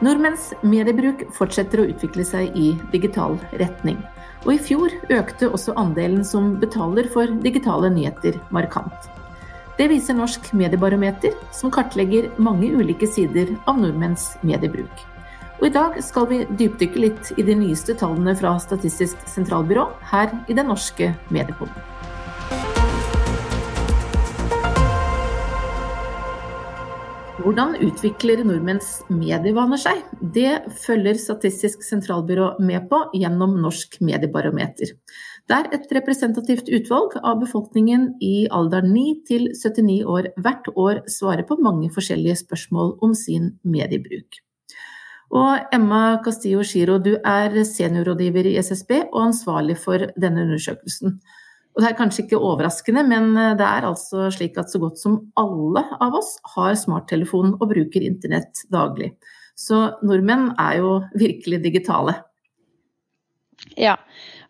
Nordmenns mediebruk fortsetter å utvikle seg i digital retning. Og i fjor økte også andelen som betaler for digitale nyheter markant. Det viser Norsk mediebarometer, som kartlegger mange ulike sider av nordmenns mediebruk. Og I dag skal vi dypdykke litt i de nyeste tallene fra Statistisk sentralbyrå her i Den norske mediepoden. Hvordan utvikler nordmenns medievaner seg? Det følger Statistisk sentralbyrå med på gjennom Norsk mediebarometer. Det er et representativt utvalg av befolkningen i alderen 9 til 79 år hvert år svarer på mange forskjellige spørsmål om sin mediebruk. Og Emma Castillo Giro, du er seniorrådgiver i SSB og ansvarlig for denne undersøkelsen. Og det er kanskje ikke overraskende, men eh, det er altså slik at så godt som alle av oss har smarttelefon og bruker internett daglig. Så nordmenn er jo virkelig digitale. Ja,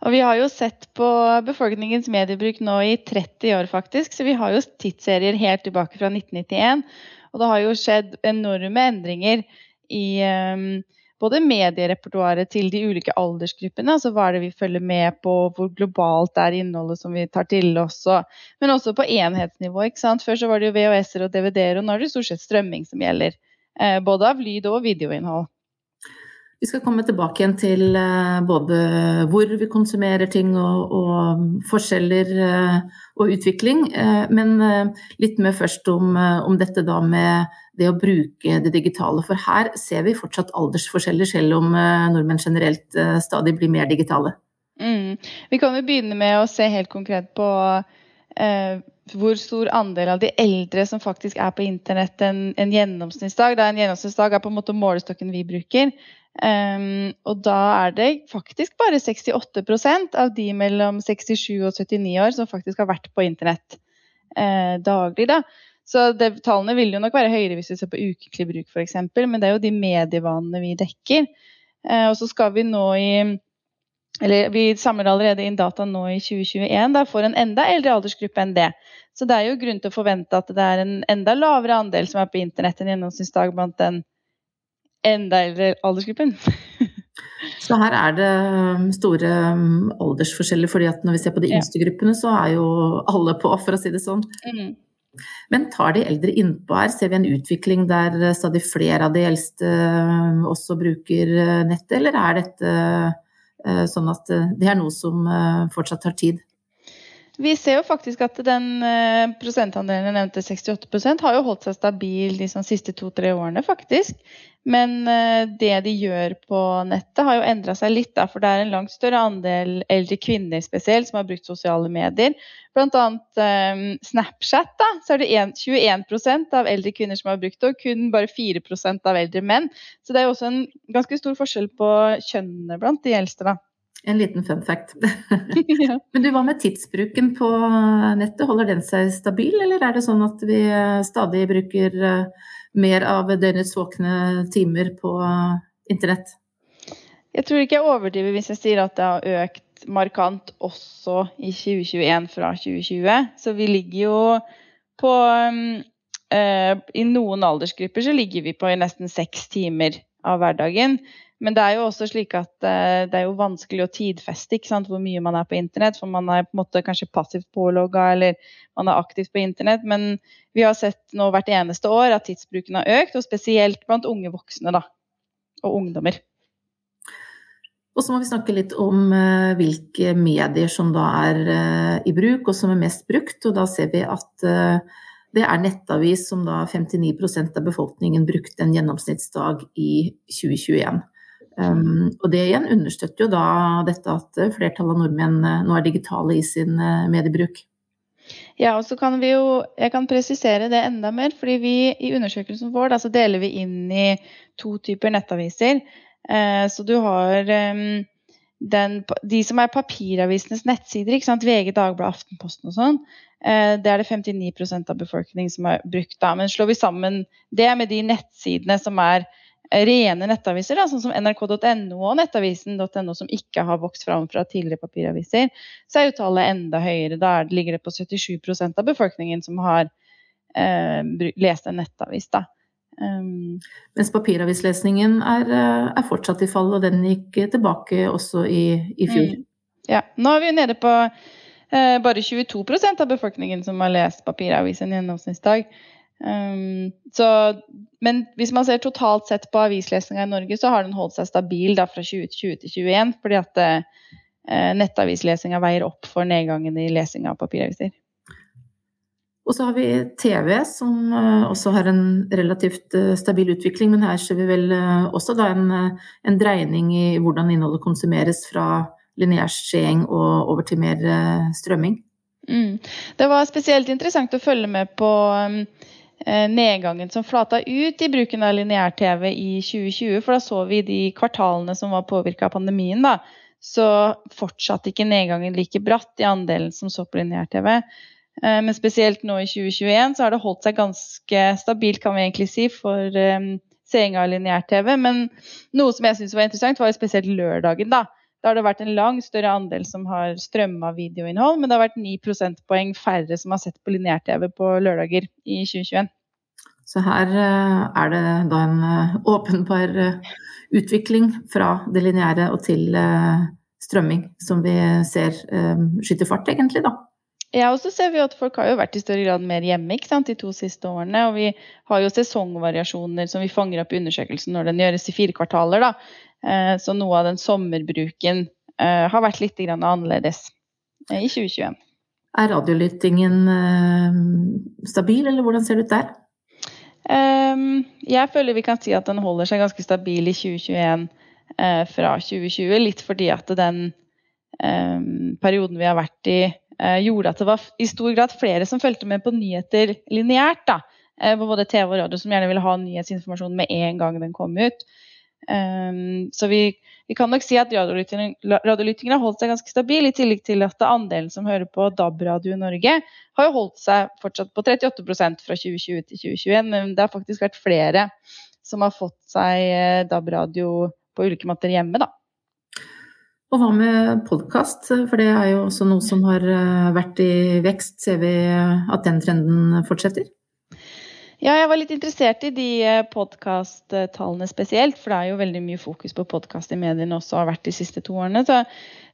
og vi har jo sett på befolkningens mediebruk nå i 30 år, faktisk. Så vi har jo tidsserier helt tilbake fra 1991. Og det har jo skjedd enorme endringer i um, både medierepertoaret til de ulike aldersgruppene, altså hva er det vi følger med på, hvor globalt er innholdet som vi tar til oss, men også på enhetsnivå. ikke sant? Før så var det jo VHS-er og DVD-er, og nå er det stort sett strømming som gjelder. Eh, både av lyd og videoinnhold. Vi skal komme tilbake igjen til eh, både hvor vi konsumerer ting og, og forskjeller eh, og utvikling, men litt mer først om, om dette da med det å bruke det digitale. For her ser vi fortsatt aldersforskjeller, selv om eh, nordmenn generelt eh, stadig blir mer digitale. Mm. Vi kan jo begynne med å se helt konkret på eh, hvor stor andel av de eldre som faktisk er på internett en, en gjennomsnittsdag. Da en gjennomsnittsdag er på en måte målestokken vi bruker. Um, og da er det faktisk bare 68% av de mellom 67 og 79 år som faktisk har vært på internett eh, daglig. da. Så det, tallene vil jo nok være høyere hvis vi ser på ukentlig bruk f.eks., men det er jo de medievanene vi dekker. Eh, og så skal vi nå i eller vi samler allerede inn data nå i 2021 da, for en enda eldre aldersgruppe enn det. Så det er jo grunn til å forvente at det er en enda lavere andel som er på internett enn gjennomsnittsdag blant den enda eldre aldersgruppen. Så her er det um, store um, aldersforskjeller, fordi at når vi ser på de yngste gruppene, så er jo alle på, for å si det sånn. Mm. Men tar de eldre innpå her, ser vi en utvikling der eh, stadig flere av de eldste eh, også bruker eh, nettet, eller er dette sånn at det er noe som fortsatt tar tid? Vi ser jo faktisk at den prosentandelen jeg nevnte, 68% har jo holdt seg stabil de sånn siste to-tre årene, faktisk. Men eh, det de gjør på nettet, har jo endra seg litt. Da, for det er en langt større andel eldre kvinner spesielt som har brukt sosiale medier. Bl.a. Um, Snapchat. Da, så er det 21% av eldre kvinner som har brukt det, og kun bare 4% av eldre menn. Så det er jo også en ganske stor forskjell på kjønnene blant de eldste. da. En liten fun fact. Men du, hva med tidsbruken på nettet? Holder den seg stabil, eller er det sånn at vi stadig bruker uh, mer av døgnets våkne timer på internett? Jeg tror ikke jeg overdriver hvis jeg sier at det har økt markant også i 2021 fra 2020. Så vi ligger jo på I noen aldersgrupper så ligger vi på nesten seks timer av hverdagen. Men det er jo også slik at uh, det er jo vanskelig å tidfeste hvor mye man er på internett. For man er på en måte kanskje passivt pålogga eller man er aktivt på internett. Men vi har sett nå hvert eneste år at tidsbruken har økt, og spesielt blant unge voksne da, og ungdommer. Og så må vi snakke litt om uh, hvilke medier som da er uh, i bruk, og som er mest brukt. Og da ser vi at det er nettavis som da 59% av befolkningen brukte en gjennomsnittsdag i 2021. Um, og det igjen understøtter jo da dette at flertallet av nordmenn eh, nå er digitale i sin uh, mediebruk. Ja, og så kan vi jo, Jeg kan presisere det enda mer. fordi vi I undersøkelsen vår da, så deler vi inn i to typer nettaviser. Eh, så du har um, den, de som er papiravisenes nettsider? VG, Dagbladet, Aftenposten og sånn. Eh, det er det 59% av befolkningen som har brukt. da, Men slår vi sammen det med de nettsidene som er rene nettaviser, da, sånn som nrk.no og nettavisen.no, som ikke har vokst fram fra tidligere papiraviser, så er jo tallet enda høyere. Da ligger det på 77 av befolkningen som har eh, lest en nettavis. Da. Um, Mens papiravislesningen er, er, fortsatt i fall, og den gikk tilbake også i, i fjor. Mm. Ja, nå er vi nede på eh, bare 22% av befolkningen som har lest papiravis en gjennomsnittsdag. Um, så, men hvis man ser totalt sett på avislesninga i Norge, så har den holdt seg stabil da, fra 2020 til 2021, fordi at uh, nettavislesinga veier opp for nedgangen i lesing av papiraviser. Og så har vi TV, som uh, også har en relativt uh, stabil utvikling, men her ser vi vel også da en, en, dreining i hvordan innholdet konsumeres fra lineær skjeing og over til mer strømming. Mm. Det var spesielt interessant å følge med på um, Eh, nedgangen som flata ut i bruken av lineær-TV i 2020. For da så vi de kvartalene som var påvirka av pandemien, da, så fortsatte ikke nedgangen like bratt i andelen som så på lineær-TV. Eh, men spesielt nå i 2021 så har det holdt seg ganske stabilt, kan vi egentlig si, for um, seing av lineær-TV. Men noe som jeg syns var interessant, var jo spesielt lørdagen. da. Da har det vært en langt større andel som har strømma videoinnhold, men det har vært 9 prosentpoeng færre som har sett på lineær-TV på lørdager i 2021. Så her eh, er det da en eh, åpenbar eh, utvikling fra det lineære og til strømming, som vi ser skyter fart, egentlig, da. Ja, og så ser vi at folk har jo vært i større grad mer hjemme ikke sant, de to siste årene. Og vi har jo sesongvariasjoner som vi fanger opp i undersøkelsen når den gjøres i fire kvartaler. da. Eh, så noe av den sommerbruken eh, har vært litt annerledes eh, i 2021. Er radiolyttingen stabil, eller hvordan ser det ut der? Ehm, jeg føler vi kan si at den holder seg ganske stabil i 2021 fra 2020. Litt fordi at den ehm, perioden vi har vært i, gjorde at det var i stor grad flere som fulgte med på nyheter lineært. På både TV og radio, som gjerne ville ha nyhetsinformasjon med en gang den kom ut. Um, så vi, vi, kan nok si at radiolyttingen har holdt seg ganske stabil, i tillegg til at andelen som hører på DAB-radio i Norge, har jo holdt seg fortsatt på 38% fra 2020 til 2021. Men det har faktisk vært flere som har fått seg eh, DAB-radio på ulike måter hjemme, da. Og hva med podkast, for det er jo også noe som har eh, vært i vekst. Ser vi at den trenden fortsetter? Ja, jeg var litt interessert i de eh, podkast-tallene spesielt. For det er jo veldig mye fokus på podkast i mediene også har vært de siste to årene.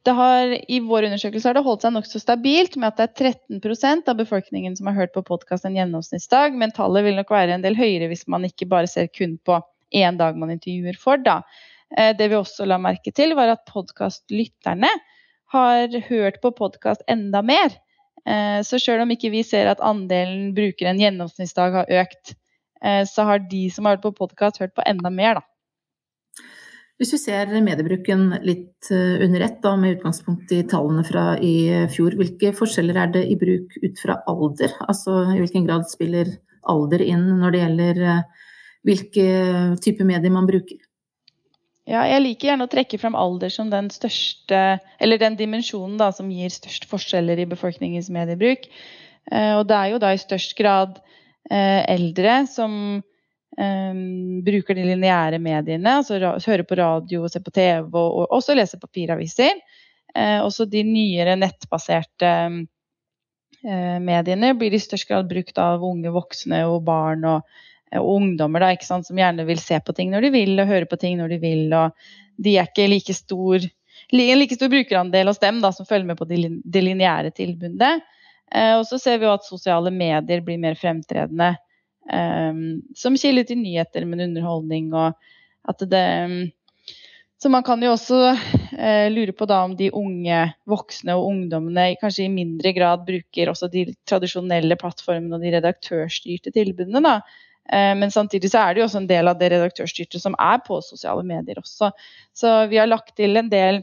Har, I vår undersøkelse har det holdt seg nokså stabilt med at det er 13% av befolkningen som har hørt på podkast en gjennomsnittsdag. Men tallet vil nok være en del høyere hvis man ikke bare ser kun på én dag man intervjuer for. da. Eh, det vi også la merke til, var at podkastlytterne har hørt på podkast enda mer. Eh, så selv om ikke vi ser at andelen brukere en gjennomsnittsdag har økt, eh, så har de som har hørt på podkast, hørt på enda mer, da. Hvis vi ser mediebruken litt eh, under ett, da, med utgangspunkt i tallene fra i fjor, hvilke forskjeller er det i bruk ut fra alder? Altså i hvilken grad spiller alder inn når det gjelder hvilke type medier man bruker? Ja, jeg liker gjerne å trekke fram alder som den største, eller den dimensjonen da, som gir størst forskjeller i befolkningens mediebruk. Eh, og det er jo da i størst grad eh, eldre som eh, bruker de lineære mediene, altså hører på radio, ser på TV og, og også leser papiraviser. Eh, også de nyere nettbaserte eh, mediene blir i størst grad brukt av unge voksne og barn og og ungdommer da, ikke sant, som gjerne vil se på ting når de vil, og høre på ting når de vil. og De er ikke like stor, en like stor brukerandel hos dem da, som følger med på det de lineære tilbudet. Eh, og så ser vi jo at sosiale medier blir mer fremtredende eh, som kilde til nyheter, men underholdning. og at det så man kan jo også eh, lure på da om de unge voksne og ungdommene kanskje i mindre grad bruker også de tradisjonelle plattformene og de redaktørstyrte tilbudene. da, Eh, men samtidig så er det jo også en del av det redaktørstyrte som er på sosiale medier også. Så vi har lagt til en del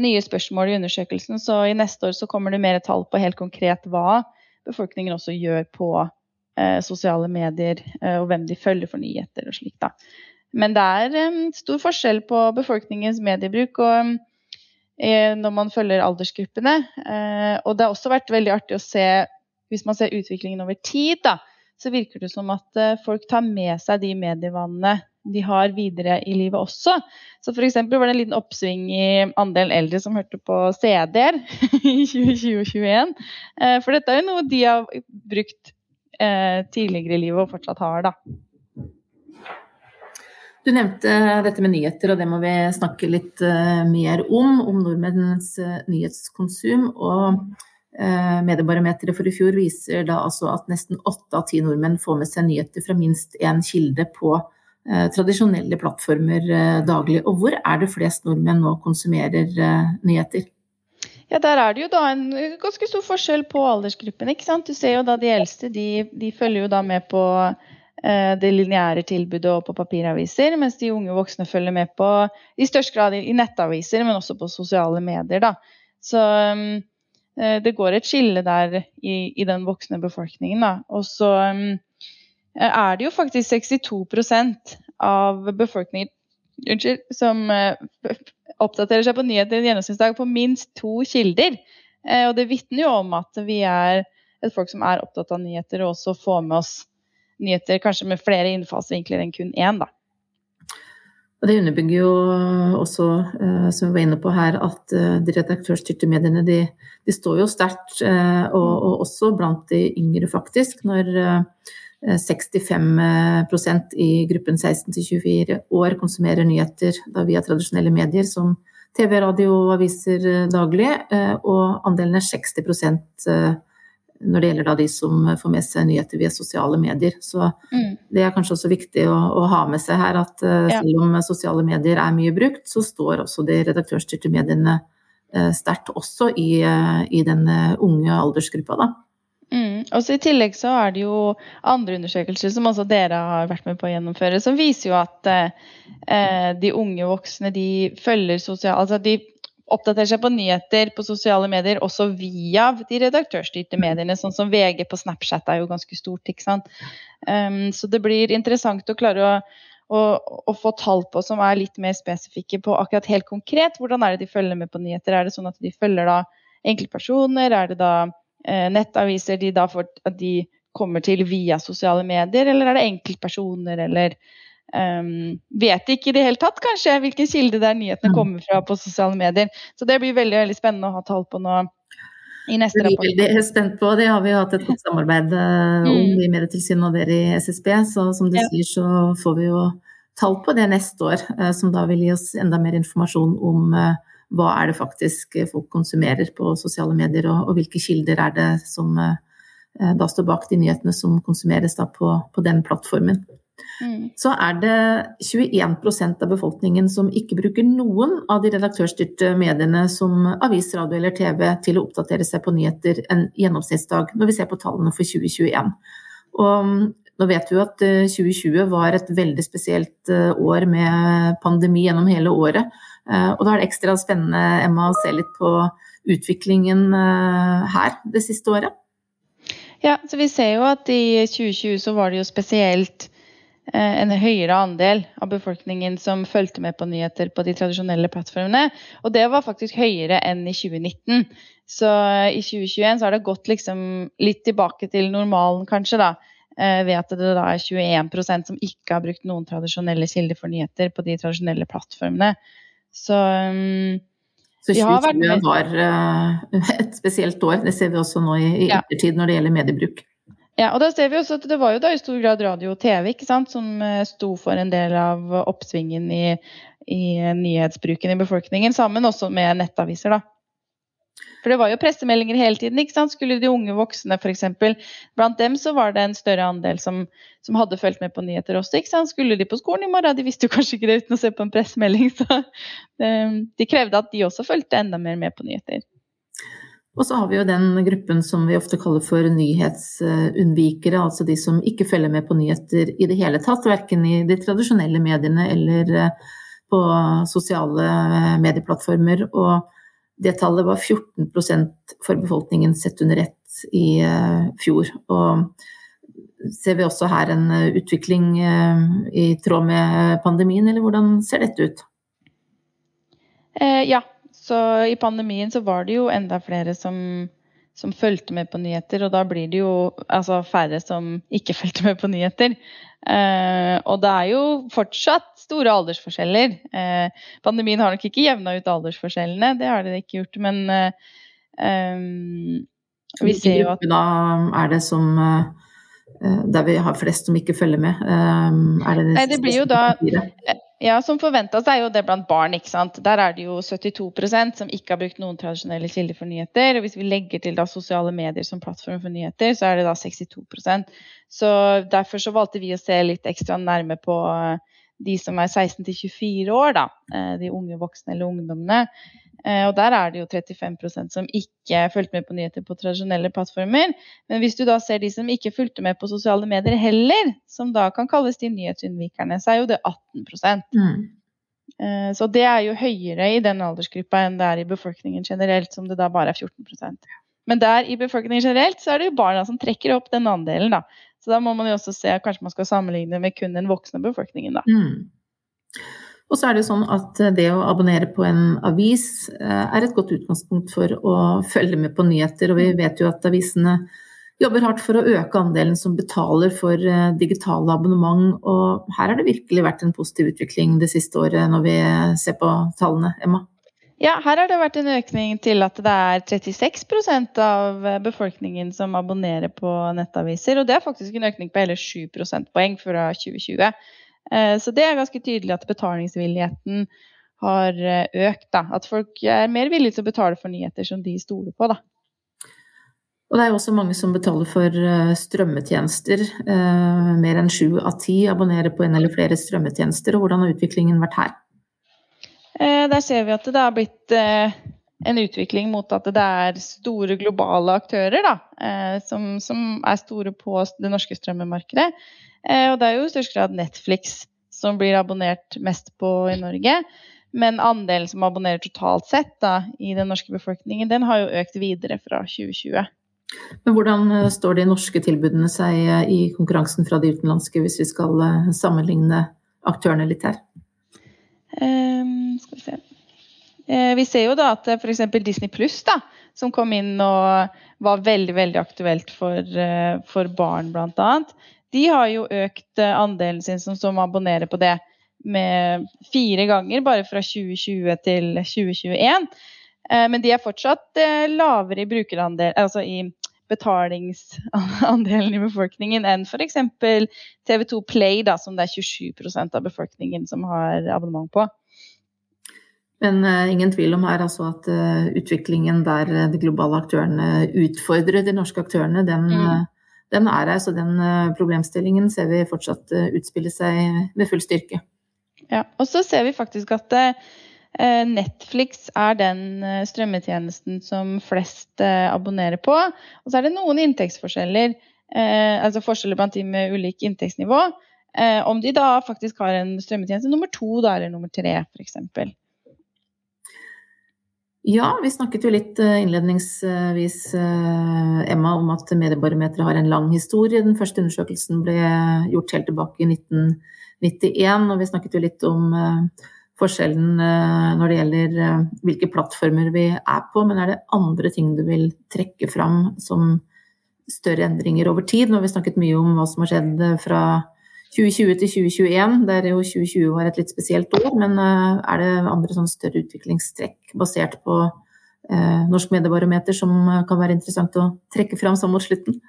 nye spørsmål i undersøkelsen, så i neste år så kommer det mer tall på helt konkret hva befolkningen også gjør på eh, sosiale medier, eh, og hvem de følger for nyheter og slikt. da. Men det er eh, stor forskjell på befolkningens mediebruk og, eh, når man følger aldersgruppene. Eh, og det har også vært veldig artig å se, hvis man ser utviklingen over tid, da, så virker det som at eh, folk tar med seg de medievanene de har videre i livet også. Så f.eks. var det en liten oppsving i andelen eldre som hørte på CD-er i 2020 og 2021. Eh, for dette er jo noe de har brukt eh, tidligere i livet og fortsatt har, da. Du nevnte dette med nyheter, og det må vi snakke litt mer om. Om nordmenns nyhetskonsum. Og Mediebarometeret for i fjor viser da altså at nesten åtte av ti nordmenn får med seg nyheter fra minst én kilde på tradisjonelle plattformer daglig. Og hvor er det flest nordmenn nå konsumerer nyheter? Ja, Der er det jo da en ganske stor forskjell på aldersgruppen. ikke sant? Du ser jo da De eldste de, de følger jo da med på Eh, det lineære tilbudet og på papiraviser, mens de unge voksne følger med på i størst grad i nettaviser, men også på sosiale medier. Da. Så um, det går et skille der i, i den voksne befolkningen. Da. Og så um, er det jo faktisk 62% av befolkningen unnskyld, som uh, oppdaterer seg på nyheter en gjennomsnittsdag på minst to kilder. Og det vitner jo om at vi er et folk som er opptatt av nyheter, og også får med oss nyheter kanskje med flere innfallsvinkler enn kun én. da. Og Det underbygger jo også, eh, som vi var inne på her, at eh, de redaktørstyrte mediene de, de står jo sterkt, eh, og, og, også blant de yngre, faktisk. Når 65% i gruppen 16-24 år konsumerer nyheter via tradisjonelle medier som TV, radio og aviser daglig, og andelen er 60 når det gjelder de som får med seg nyheter via sosiale medier. Så mm. det er kanskje også viktig å, å ha med seg her at uh, ja. selv om sosiale medier er mye brukt, så står også de redaktørstyrte mediene uh, sterkt også i, uh, i den unge aldersgruppa, da. Mm. Også I tillegg så er det jo andre undersøkelser som også dere har vært med på å gjennomføre, som viser jo at de unge voksne de følger sosial... Altså de oppdaterer seg på nyheter på sosiale medier også via de redaktørstyrte mediene, sånn som VG på Snapchat er jo ganske stort. ikke sant? Um, så det blir interessant å klare å, å, å, få tall på som er litt mer spesifikke på akkurat helt konkret. Hvordan er det de følger med på nyheter? Er det sånn at de følger da enkeltpersoner? Er det da eh, nettaviser de da får, at de kommer til via sosiale medier, eller er det enkeltpersoner, eller Um, vet ikke i det hele tatt kanskje hvilken kilde der nyhetene mm. kommer fra på sosiale medier. Så det blir veldig veldig spennende å ha tall på nå i neste rapport. Er veldig spent på, det har vi jo hatt et godt samarbeid om mm. i Medietilsynet og dere i SSB. Så som du ja. sier så får vi jo tall på det neste år, uh, som da vil gi oss enda mer informasjon om uh, hva er det faktisk folk konsumerer på sosiale medier, og, og hvilke kilder er det som da står bak de nyhetene som konsumeres da på, på den plattformen. Mm. Så er det 21% av befolkningen som ikke bruker noen av de redaktørstyrte mediene som avis, radio eller TV til å oppdatere seg på nyheter en gjennomsnittsdag, når vi ser på tallene for 2021. Og mm, nå vet vi jo at 2020 eh, var et veldig spesielt eh, år med pandemi gjennom hele året. Eh, og da er det ekstra spennende, Emma, å se litt på utviklingen her det siste året. Ja, så vi ser jo at i 2020 så var det jo spesielt en høyere andel av befolkningen som fulgte med på nyheter på de tradisjonelle plattformene. Og det var faktisk høyere enn i 2019. Så i 2021 så har det gått liksom litt tilbake til normalen, kanskje, da. Eh, ved at det da er 21% som ikke har brukt noen tradisjonelle kilder for nyheter på de tradisjonelle plattformene. Så um, så 2020 var et spesielt år. Det ser vi også nå i, i ettertid når det gjelder mediebruk. Ja, og da ser vi også at Det var jo da i stor grad radio og TV ikke sant, som eh, sto for en del av oppsvingen i, i nyhetsbruken i befolkningen, sammen også med nettaviser. da. For det var jo pressemeldinger hele tiden. ikke sant? Skulle de unge voksne f.eks. Blant dem så var det en større andel som, som, hadde fulgt med på nyheter også. ikke sant? Skulle de på skolen i morgen? De visste jo kanskje ikke det uten å se på en pressemelding. Så eh, de krevde at de også fulgte enda mer med på nyheter. Og så har vi jo den gruppen som vi ofte kaller for nyhetsunnvikere, altså de som ikke følger med på nyheter i det hele tatt, verken i de tradisjonelle mediene eller eh, på sosiale eh, medieplattformer. Og det tallet var 14% for befolkningen sett under ett i eh, fjor. Og ser vi også her en utvikling i tråd med pandemien, eller hvordan ser dette ut? Ja, så i pandemien så var det jo enda flere som, som fulgte med på nyheter, og da blir det jo altså, færre som ikke fulgte med på nyheter. Eh, og det er jo fortsatt store aldersforskjeller. Eh, pandemien har nok ikke jevna ut aldersforskjellene, det har det ikke gjort, men eh, vi ser jo at Da er det som der vi har flest som ikke følger med? Er det, Nei, det blir jo da ja, som forventa er jo det blant barn. ikke sant? Der er det jo 72% som ikke har brukt noen tradisjonelle kilder for nyheter. Og hvis vi legger til da sosiale medier som plattform for nyheter, så er det da 62% Så derfor så valgte vi å se litt ekstra nærme på eh, de som er 16 til 24 år, da. Eh, de unge voksne eller ungdommene. Eh, og der er det jo 35% som ikke fulgte med på nyheter på tradisjonelle plattformer. Men hvis du da ser de som ikke fulgte med på sosiale medier heller, som da kan kalles de nyhetsunnvikerne, så er jo det 18 mm. Eh, så det er jo høyere i den aldersgruppa enn det er i befolkningen generelt, som det da bare er 14% Men der i befolkningen generelt så er det jo barna som trekker opp den andelen, da. Så da må man jo også se, kanskje man skal sammenligne med kun den voksne befolkningen, da. Mm. Og så er det jo sånn at det å abonnere på en avis eh, er et godt utgangspunkt for å følge med på nyheter, og vi vet jo at avisene jobber hardt for å øke andelen som betaler for eh, digitale abonnement, og her har det virkelig vært en positiv utvikling det siste året når vi ser på tallene, Emma? Ja, her har det vært en økning til at det er 36% av befolkningen som abonnerer på nettaviser. Og det er faktisk en økning på hele 7 prosentpoeng fra 2020. Eh, så det er ganske tydelig at betalingsvilligheten har eh, økt. Da. At folk er mer villige til å betale for nyheter som de stoler på. Da. Og det er jo også mange som betaler for eh, strømmetjenester. Mer enn sju av ti abonnerer på en eller flere strømmetjenester. Og hvordan har utviklingen vært her? Der ser vi at det har blitt en utvikling mot at det er store globale aktører da, som, som er store på det norske strømmemarkedet. Eh, og det er jo i størst grad Netflix som blir abonnert mest på i Norge. Men andelen som abonnerer totalt sett da, i den norske befolkningen, den har jo økt videre fra 2020. Men hvordan eh, står de norske tilbudene seg eh, i konkurransen fra de utenlandske, hvis vi skal sammenligne aktørene litt her? Skal se. Vi ser jo da at f.eks. Disney Pluss, som kom inn og var veldig veldig aktuelt for, for barn bl.a., de har jo økt eh, andelen sin som, som abonnerer på det med fire ganger, bare fra 2020 til 2021. Eh, men de er fortsatt eh, lavere i brukerandel, altså i betalingsandelen i befolkningen enn f.eks. TV2 Play, da, som det er 27 av befolkningen som har abonnement på. Men uh, ingen tvil om her altså at uh, utviklingen der de globale aktørene utfordrer de norske aktørene, den, mm den er her. Så den eh, problemstillingen ser vi fortsatt eh, utspille seg med full styrke. Ja, og så ser vi faktisk at eh, Netflix er den strømmetjenesten som flest abonnerer på. Og så er det noen inntektsforskjeller, altså forskjeller blant de med ulik inntektsnivå. Om de da faktisk har en strømmetjeneste nummer to da, eller nummer tre, f.eks. Ja, vi snakket jo litt eh, innledningsvis, eh, Emma, om at Mediebarometeret har en lang historie. Den første undersøkelsen ble gjort helt tilbake i 1991, og vi snakket jo litt om eh, forskjellen når det gjelder hvilke plattformer vi er på. Men er det andre ting du vil trekke fram som større endringer over tid? Nå har vi snakket mye om hva som har skjedd fra 2020 til 2021, der jo 2020 var et litt spesielt år, men eh, er det andre sånn større utviklingstrekk basert på eh, Norsk mediebarometer som eh, kan være interessant å trekke fram sånn mot slutten?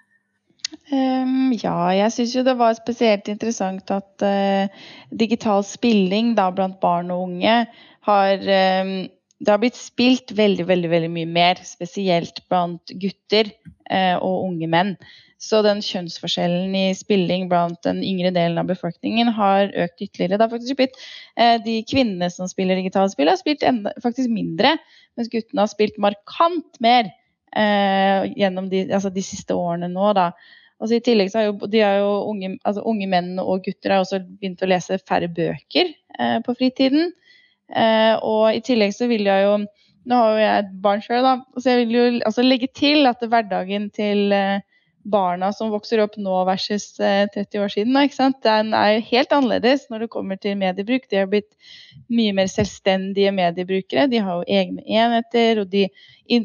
Um, ja, jeg syns jo det var spesielt interessant at uh, digital spilling da, blant barn og unge har um, Det har blitt spilt veldig, veldig, veldig mye mer, spesielt blant gutter uh, og unge menn. Så den kjønnsforskjellen i spilling blant den yngre delen av befolkningen har økt ytterligere. Det har faktisk blitt eh, De kvinnene som spiller digitale spill, har spilt enda, faktisk mindre, mens guttene har spilt markant mer eh, gjennom de, altså de, siste årene nå. da. Altså I tillegg så har jo, har jo unge, altså unge menn og gutter har også begynt å lese færre bøker eh, på fritiden. Eh, og i tillegg så vil jeg jo Nå har jo jeg et barn sjøl, da, så jeg vil jo altså legge til at hverdagen til eh, barna som vokser opp nå versus 30 eh, år siden. Den er helt annerledes når det kommer til mediebruk. De har blitt mye mer selvstendige mediebrukere. De har jo egne enheter. og de,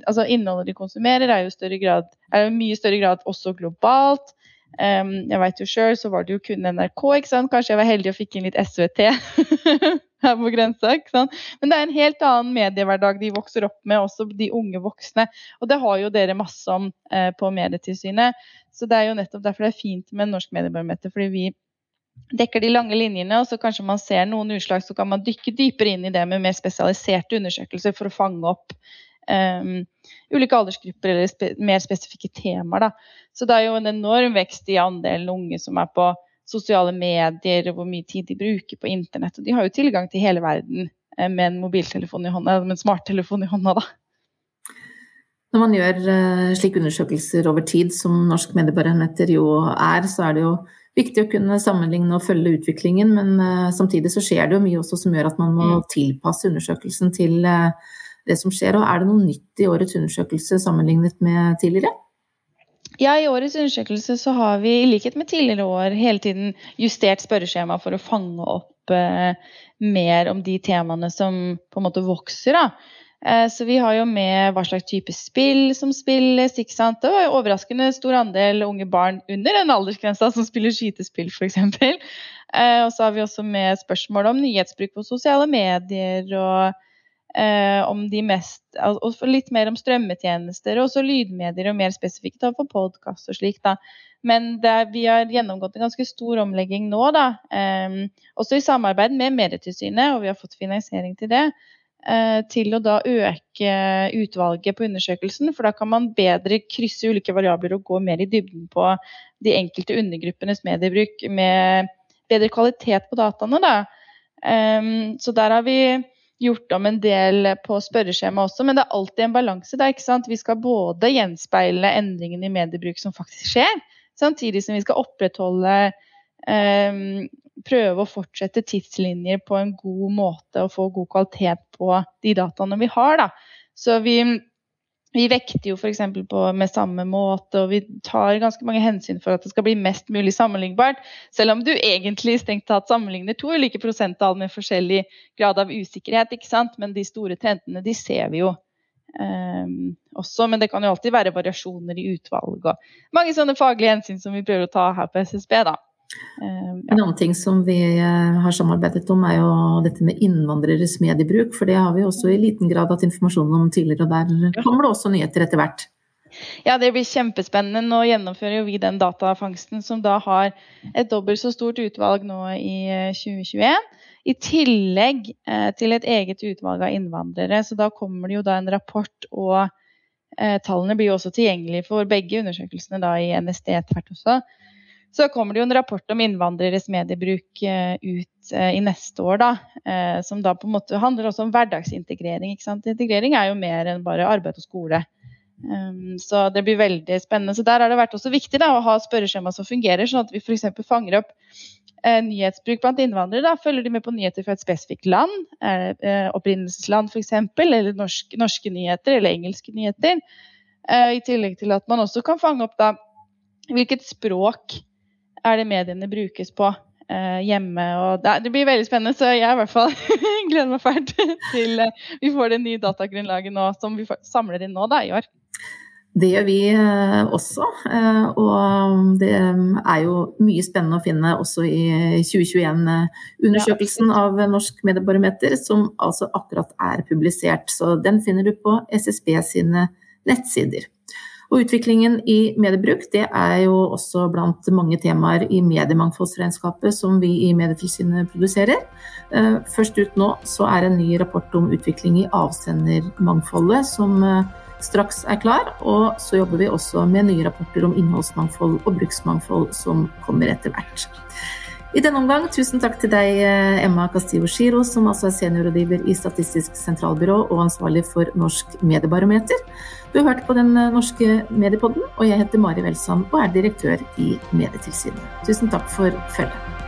altså Innholdet de konsumerer, er jo, jo mye større grad også globalt. Jeg vet jo sjøl, så var det jo kun NRK, ikke sant. Kanskje jeg var heldig og fikk inn litt SVT her på grensa. ikke sant? Men det er en helt annen mediehverdag de vokser opp med, også de unge voksne. Og det har jo dere masse om eh, på Medietilsynet. Så det er jo nettopp derfor det er fint med norsk mediebarometer, fordi vi dekker de lange linjene, og så kanskje man ser noen utslag, så kan man dykke dypere inn i det med mer spesialiserte undersøkelser for å fange opp um, ulike aldersgrupper eller spe mer spesifikke temaer. Da. Så det er jo en enorm vekst i andelen unge som er på sosiale medier, og hvor mye tid de bruker på internett. Og de har jo tilgang til hele verden eh, med en mobiltelefon i hånda, med en smarttelefon i hånda, da. Når man gjør uh, slike undersøkelser over tid, som Norsk mediebarometer jo er, så er det jo viktig å kunne sammenligne og følge utviklingen, men uh, samtidig så skjer det jo mye også som gjør at man må mm. tilpasse undersøkelsen til det som skjer. Og er det noe nytt i årets undersøkelse sammenlignet med tidligere? Ja, I årets undersøkelse så har vi i likhet med tidligere år hele tiden justert spørreskjema for å fange opp eh, mer om de temaene som på en måte vokser. da. Eh, så vi har jo med hva slags type spill som spilles. ikke sant? Det var jo overraskende stor andel unge barn under den aldersgrensa som spiller skytespill, f.eks. Eh, og så har vi også med spørsmål om nyhetsbruk på sosiale medier og om de mest Og litt mer om strømmetjenester, og også lydmedier, og mer spesifikt for podkast og slik. da. Men er, vi har gjennomgått en ganske stor omlegging nå, da. Eh, også i samarbeid med Medietilsynet, og vi har fått finansiering til det. Eh, til å da øke utvalget på undersøkelsen, for da kan man bedre krysse ulike variabler og gå mer i dybden på de enkelte undergruppenes mediebruk med bedre kvalitet på dataene. Da. Um, så der har vi gjort om en del på spørreskjema også, men det er alltid en balanse der. ikke sant? Vi skal både gjenspeile endringene i mediebruk som faktisk skjer, samtidig som vi skal opprettholde eh, Prøve å fortsette tidslinjer på en god måte og få god kvalitet på de dataene vi har. Da. Så vi vi vekter jo f.eks. med samme måte, og vi tar ganske mange hensyn for at det skal bli mest mulig sammenlignbart. Selv om du egentlig strengt tatt sammenligner to ulike prosenttall med forskjellig grad av usikkerhet. ikke sant? Men de store trendene de ser vi jo um, også. Men det kan jo alltid være variasjoner i utvalg og mange sånne faglige hensyn som vi prøver å ta her på SSB. da. Ehm, en annen ting som vi eh, har samarbeidet om, er jo dette med innvandreres mediebruk. For det har vi også i liten grad hatt informasjon om tidligere, og der kommer det også nyheter etter hvert. Ja, det blir kjempespennende. Nå gjennomfører vi den datafangsten som da har et dobbelt så stort utvalg nå i 2021. Eh, I tillegg eh, til et eget utvalg av innvandrere. Så da kommer det jo da en rapport, og tallene blir jo også tilgjengelige for begge undersøkelsene da i NSD tvert også. Så kommer det jo en rapport om innvandreres mediebruk eh, ut eh, i neste år, da. Eh, som da på en måte handler også om hverdagsintegrering. Ikke sant? Integrering er jo mer enn bare arbeid og skole. Um, så det blir veldig spennende. Så der har det vært også viktig da, å ha spørreskjema som fungerer, sånn at vi f.eks. fanger opp nyhetsbruk blant innvandrere. Da. Følger de med på nyheter fra et spesifikt land, opprinnelsesland f.eks., eller norske, norske nyheter eller engelske nyheter. I tillegg til at man også kan fange opp da hvilket språk er det mediene brukes på eh, hjemme. Og det, blir veldig spennende, så jeg i hvert fall gleder meg fælt til eh, vi får det nye datagrunnlaget nå, som vi samler inn nå da, i år. Det gjør vi eh, også, og det er jo mye spennende å finne også i 2021-undersøkelsen av Norsk mediebarometer, som altså akkurat er publisert. Så den finner du på SSB sine nettsider. Og utviklingen i mediebruk det er jo også blant mange temaer i mediemangfoldsregnskapet som vi i Medietilsynet produserer. Eh, først ut nå så er en ny rapport om utvikling i avsendermangfoldet som eh, straks er klar. Og så jobber vi også med nye rapporter om innholdsmangfold og bruksmangfold som kommer etter hvert. I denne omgang, tusen takk til deg, eh, Emma Castillo Giro, som altså er seniorrådgiver i Statistisk sentralbyrå og ansvarlig for Norsk mediebarometer. Du har hørt på Den norske mediepodden, og jeg heter Mari Welsand og er direktør i Medietilsynet. Tusen takk for følget.